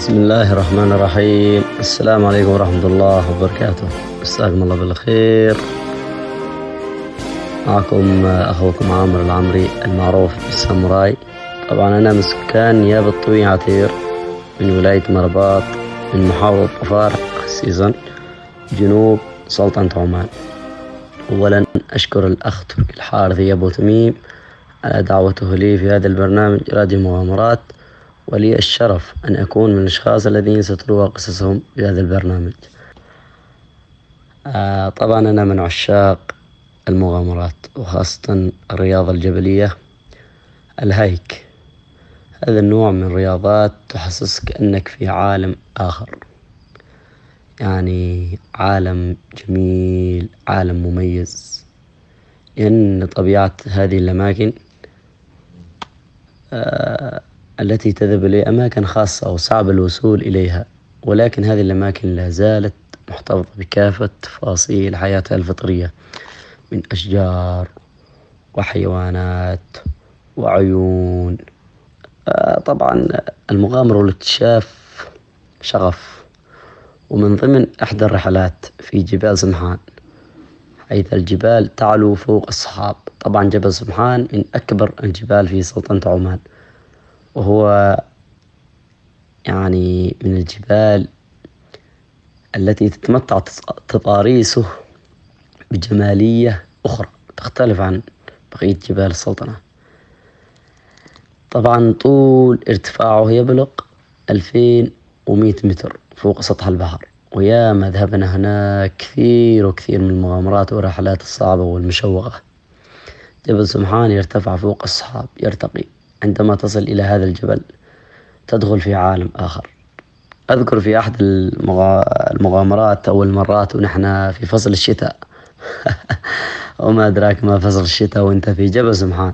بسم الله الرحمن الرحيم. السلام عليكم ورحمة الله وبركاته. مساكم الله بالخير. معكم أخوكم عامر العمري المعروف بالساموراي. طبعا أنا من سكان نيابة طوي عتير من ولاية مرباط من محافظة طفارق سيزن جنوب سلطنة عمان. أولا أشكر الأخ تركي الحارثي أبو تميم على دعوته لي في هذا البرنامج راديو مغامرات. ولي الشرف أن أكون من الأشخاص الذين ستروى قصصهم في هذا البرنامج. آه طبعا أنا من عشاق المغامرات وخاصة الرياضة الجبلية الهايك هذا النوع من الرياضات تحسسك أنك في عالم آخر. يعني عالم جميل عالم مميز. لأن طبيعة هذه الأماكن آه التي تذهب لأماكن خاصة وصعب الوصول إليها ولكن هذه الأماكن لا زالت محتفظة بكافة تفاصيل حياتها الفطرية من أشجار وحيوانات وعيون. طبعا المغامرة والاكتشاف شغف. ومن ضمن إحدى الرحلات في جبال سمحان حيث الجبال تعلو فوق الصحاب. طبعا جبل سمحان من أكبر الجبال في سلطنة عمان. وهو يعني من الجبال التي تتمتع تضاريسه بجمالية أخرى تختلف عن بقية جبال السلطنة. طبعا طول ارتفاعه يبلغ ألفين ومئة متر فوق سطح البحر وياما ذهبنا هناك كثير وكثير من المغامرات والرحلات الصعبة والمشوقة. جبل سمحان يرتفع فوق الصحاب يرتقي. عندما تصل إلى هذا الجبل تدخل في عالم آخر. أذكر في أحد المغامرات أو المرات ونحن في فصل الشتاء. وما أدراك ما فصل الشتاء وأنت في جبل سمحان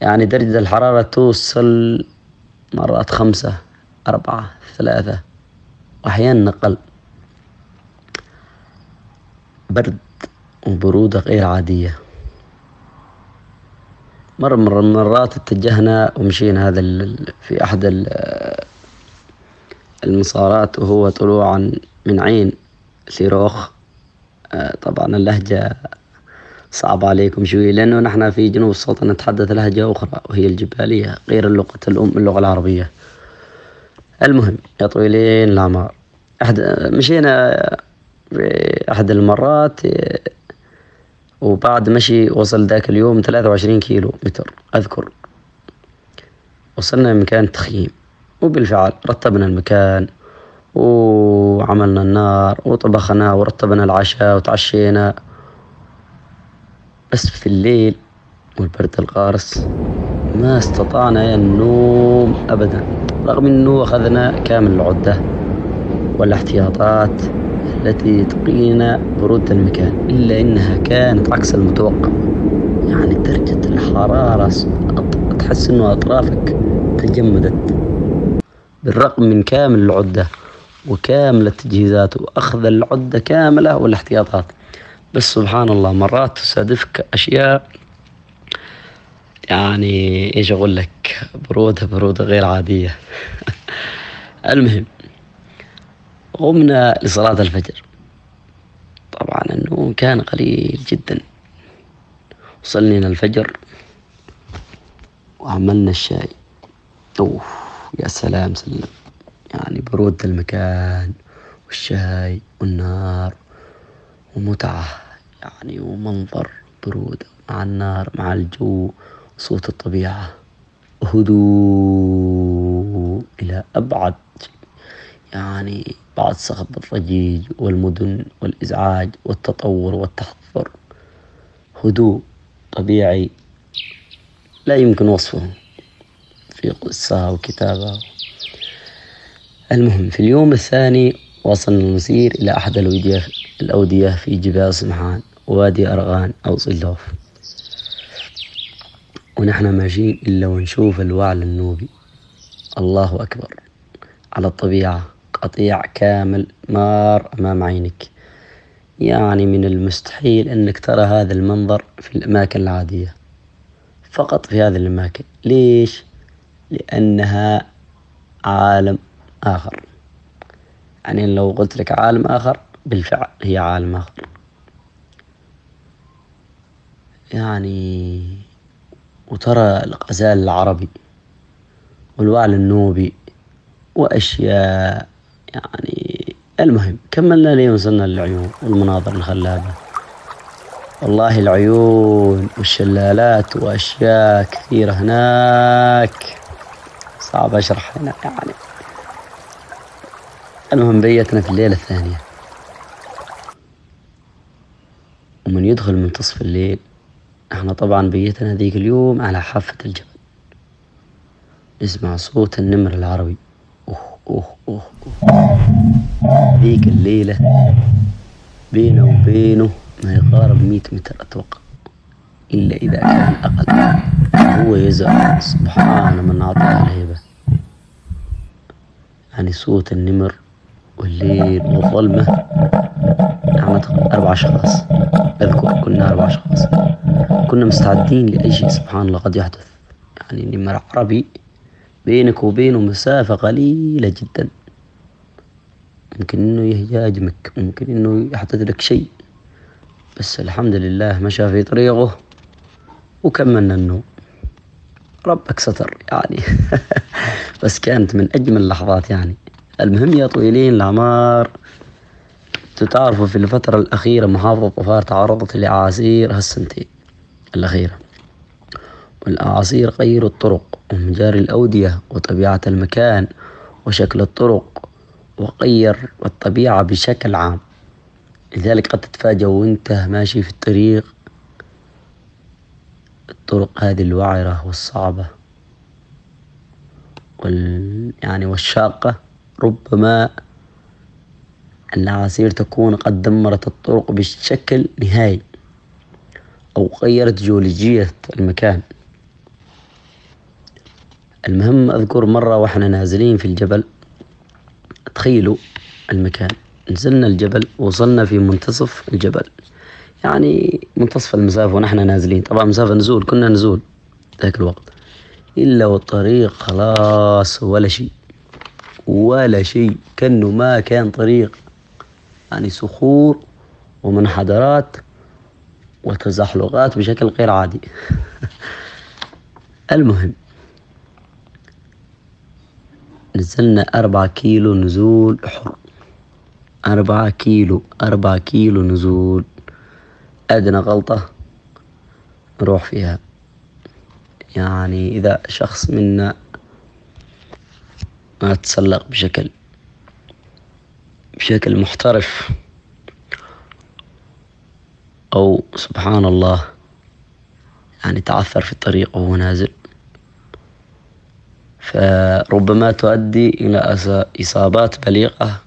يعني درجة الحرارة توصل مرات خمسة أربعة ثلاثة. وأحيانا أقل. برد وبرودة غير عادية. مرة من المرات اتجهنا ومشينا هذا في أحد المسارات وهو طلوعا من عين سيروخ طبعا اللهجة صعبة عليكم شوي لأنه نحن في جنوب السلطنة نتحدث لهجة أخرى وهي الجبالية غير اللغة الأم اللغة العربية. المهم يا طويلين الأعمار. أحد مشينا في أحد المرات وبعد مشي وصل ذاك اليوم ثلاثة وعشرين كيلو متر. أذكر. وصلنا لمكان التخييم وبالفعل رتبنا المكان وعملنا النار وطبخنا ورتبنا العشاء وتعشينا. بس في الليل والبرد القارس ما استطعنا النوم أبدا رغم أنه أخذنا كامل العدة والإحتياطات. التي تقينا برود المكان إلا إنها كانت عكس المتوقع. يعني درجة الحرارة تحس إنه أطرافك تجمدت. بالرغم من كامل العدة وكامل التجهيزات وأخذ العدة كاملة والاحتياطات. بس سبحان الله مرات تصادفك أشياء. يعني إيش أقول لك؟ برودة برودة غير عادية. المهم قمنا لصلاة الفجر. طبعا النوم كان قليل جدا. وصلنا الفجر وعملنا الشاي. أوه يا سلام سلم. يعني برودة المكان والشاي والنار ومتعة يعني ومنظر برودة مع النار مع الجو صوت الطبيعة هدوء إلى أبعد يعني بعد صخب الضجيج والمدن والإزعاج والتطور والتحضر. هدوء طبيعي لا يمكن وصفه في قصة وكتابة المهم في اليوم الثاني وصلنا المسير إلى أحد الأودية في جبال سمحان وادي أرغان أو صلوف ونحن ماشيين إلا ونشوف الوعل النوبي. الله أكبر. على الطبيعة. قطيع كامل مار أمام عينك. يعني من المستحيل أنك ترى هذا المنظر في الأماكن العادية. فقط في هذه الأماكن. ليش؟ لأنها عالم آخر. يعني لو قلت لك عالم آخر بالفعل هي عالم آخر. يعني وترى الغزال العربي والوعل النوبي وأشياء يعني. المهم كملنا لين وصلنا للعيون والمناظر الخلابة. والله العيون والشلالات وأشياء كثيرة هناك. صعب أشرح هنا يعني. المهم بيتنا في الليلة الثانية. ومن يدخل منتصف الليل إحنا طبعا بيتنا ذيك اليوم على حافة الجبل. نسمع صوت النمر العربي. أوه أوه أوه. ذيك الليلة بينه وبينه ما يقارب مئة متر أتوقع إلا إذا كان أقل. هو يزعل سبحان من أعطاه الهيبة. يعني صوت النمر والليل والظلمة أعتقد أربع أشخاص. أذكر كنا أربع أشخاص. كنا مستعدين لأي شيء سبحان الله قد يحدث. يعني نمر عربي بينك وبينه مسافة قليلة جدا. ممكن إنه يهاجمك ممكن إنه يحدث لك شيء. بس الحمد لله مشى في طريقه وكملنا النوم ربك ستر يعني. بس كانت من أجمل اللحظات يعني. المهم يا طويلين الأعمار تعرفوا في الفترة الأخيرة محافظة طفار تعرضت لأعاصير هالسنتين الأخيرة. والأعاصير غيروا الطرق ومجاري الأودية وطبيعة المكان وشكل الطرق وغير الطبيعة بشكل عام. لذلك قد تتفاجأ وأنت ماشي في الطريق الطرق هذه الوعرة والصعبة وال يعني والشاقة. ربما الأعاصير تكون قد دمرت الطرق بشكل نهائي أو غيرت جيولوجية المكان. المهم أذكر مرة وإحنا نازلين في الجبل. تخيلوا المكان. نزلنا الجبل وصلنا في منتصف الجبل. يعني منتصف المسافة ونحن نازلين. طبعا مسافة نزول كنا نزول ذاك الوقت. إلا والطريق خلاص ولا شيء. ولا شيء. كأنه ما كان طريق. يعني صخور ومنحدرات وتزحلقات بشكل غير عادي. المهم نزلنا أربعة كيلو نزول حر. أربعة كيلو أربعة كيلو نزول. أدنى غلطة نروح فيها. يعني إذا شخص منا ما تسلق بشكل بشكل محترف أو سبحان الله يعني تعثر في الطريق وهو نازل. فربما تؤدي إلى إصابات بليغة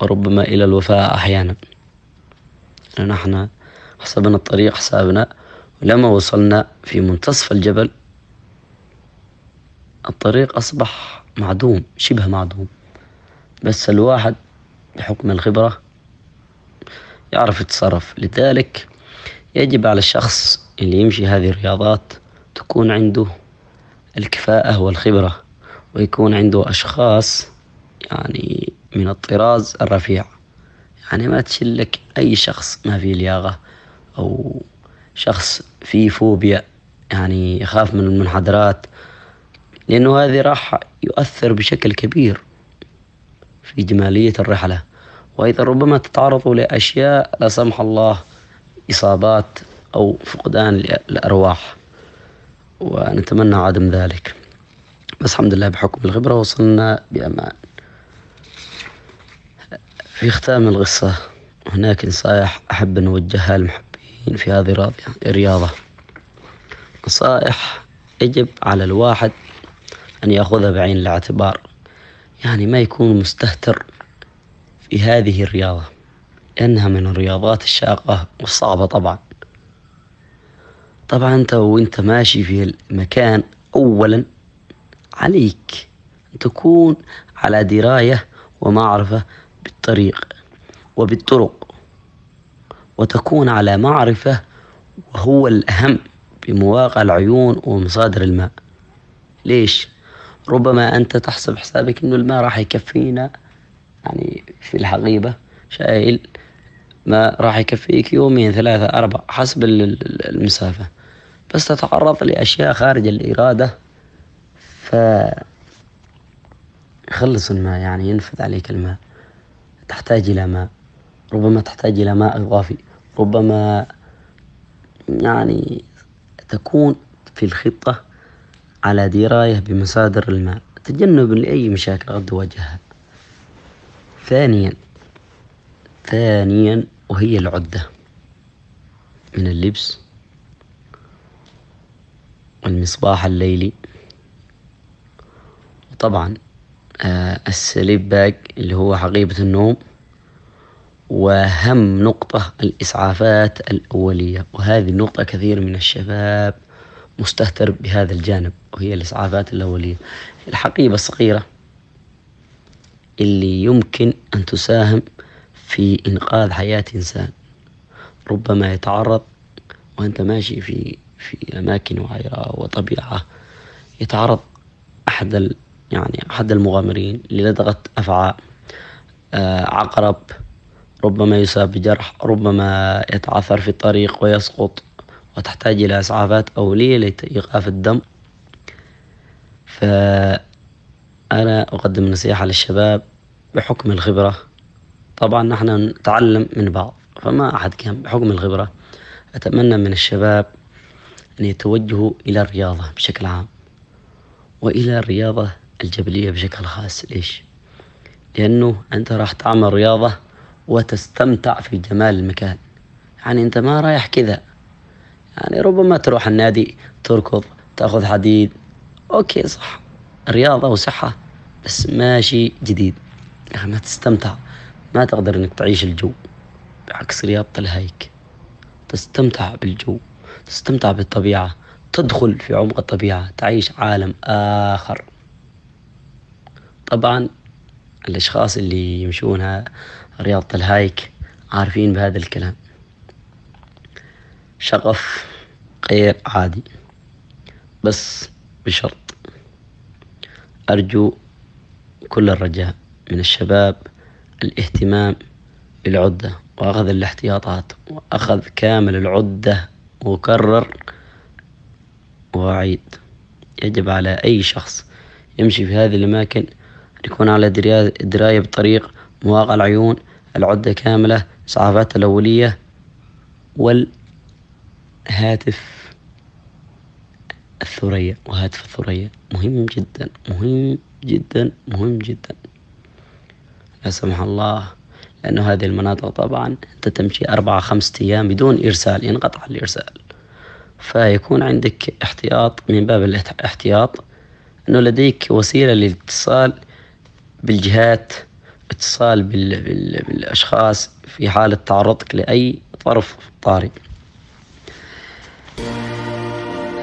وربما إلى الوفاة أحيانا. نحن حسبنا الطريق حسابنا ولما وصلنا في منتصف الجبل الطريق أصبح معدوم شبه معدوم. بس الواحد بحكم الخبرة يعرف يتصرف. لذلك يجب على الشخص اللي يمشي هذه الرياضات تكون عنده الكفاءة والخبرة. ويكون عنده أشخاص يعني من الطراز الرفيع. يعني ما تشلك أي شخص ما فيه لياقة أو شخص فيه فوبيا يعني يخاف من المنحدرات لأنه هذه راح يؤثر بشكل كبير في جمالية الرحلة. وأيضا ربما تتعرضوا لأشياء لا سمح الله إصابات أو فقدان الأرواح ونتمنى عدم ذلك. بس الحمد لله بحكم الخبرة وصلنا بأمان. في ختام القصة هناك نصائح أحب أن أوجهها للمحبين في هذه الرياضة. نصائح يجب على الواحد أن يأخذها بعين الاعتبار. يعني ما يكون مستهتر في هذه الرياضة. لأنها من الرياضات الشاقة والصعبة طبعا. طبعا أنت وأنت ماشي في المكان أولا عليك أن تكون على دراية ومعرفة بالطريق وبالطرق وتكون على معرفة وهو الأهم بمواقع العيون ومصادر الماء ليش؟ ربما أنت تحسب حسابك إنه الماء راح يكفينا يعني في الحقيبة شايل ما راح يكفيك يومين ثلاثة أربعة حسب المسافة بس تتعرض لأشياء خارج الإرادة ف الماء يعني ينفذ عليك الماء. تحتاج إلى ماء. ربما تحتاج إلى ماء إضافي. ربما يعني تكون في الخطة على دراية بمصادر الماء. تجنبا لأي مشاكل قد تواجهها ثانيا ثانيا وهي العدة من اللبس والمصباح الليلي. وطبعا آه السليب باج اللي هو حقيبة النوم وأهم نقطة الإسعافات الأولية. وهذه النقطة كثير من الشباب مستهتر بهذا الجانب وهي الإسعافات الأولية. الحقيبة الصغيرة اللي يمكن أن تساهم في إنقاذ حياة إنسان. ربما يتعرض وأنت ماشي في في أماكن وعيرة وطبيعة يتعرض أحد يعني أحد المغامرين للدغة أفعى آه، عقرب ربما يصاب بجرح ربما يتعثر في الطريق ويسقط وتحتاج إلى إسعافات أولية لإيقاف الدم. فأنا أقدم نصيحة للشباب بحكم الخبرة. طبعا نحن نتعلم من بعض فما أحد كان بحكم الخبرة. أتمنى من الشباب أن يتوجهوا إلى الرياضة بشكل عام. وإلى الرياضة الجبلية بشكل خاص. ليش؟ لأنه أنت راح تعمل رياضة وتستمتع في جمال المكان. يعني أنت ما رايح كذا. يعني ربما تروح النادي تركض تأخذ حديد. okay صح. رياضة وصحة بس ماشي جديد. يعني ما تستمتع. ما تقدر إنك تعيش الجو. بعكس رياضة ال hike. تستمتع بالجو. تستمتع بالطبيعة. تدخل في عمق الطبيعة. تعيش عالم آخر. طبعا الأشخاص اللي يمشون رياضة الهايك عارفين بهذا الكلام. شغف غير عادي بس بشرط أرجو كل الرجاء من الشباب الاهتمام بالعدة وأخذ الاحتياطات وأخذ كامل العدة وكرر وأعيد. يجب على أي شخص يمشي في هذه الأماكن يكون على دراية بطريق مواقع العيون العدة كاملة إسعافات الأولية والهاتف الثريا. وهاتف الثريا. مهم جدا مهم جدا مهم جدا. لا سمح الله لأنه هذه المناطق طبعا أنت تمشي أربعة خمسة أيام بدون إرسال ينقطع الإرسال. فيكون عندك احتياط من باب الاحتياط أنه لديك وسيلة للاتصال بالجهات اتصال بال... بال... بالأشخاص في حالة تعرضك لأي ظرف طارئ.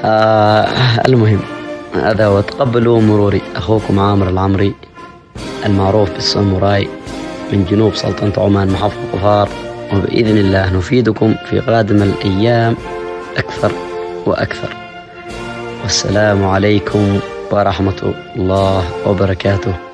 آه المهم هذا وتقبلوا مروري. أخوكم عامر العمري المعروف بالساموراي من جنوب سلطنة عمان محافظة ظفار وبإذن الله نفيدكم في قادم الأيام أكثر وأكثر. والسلام عليكم ورحمة الله وبركاته.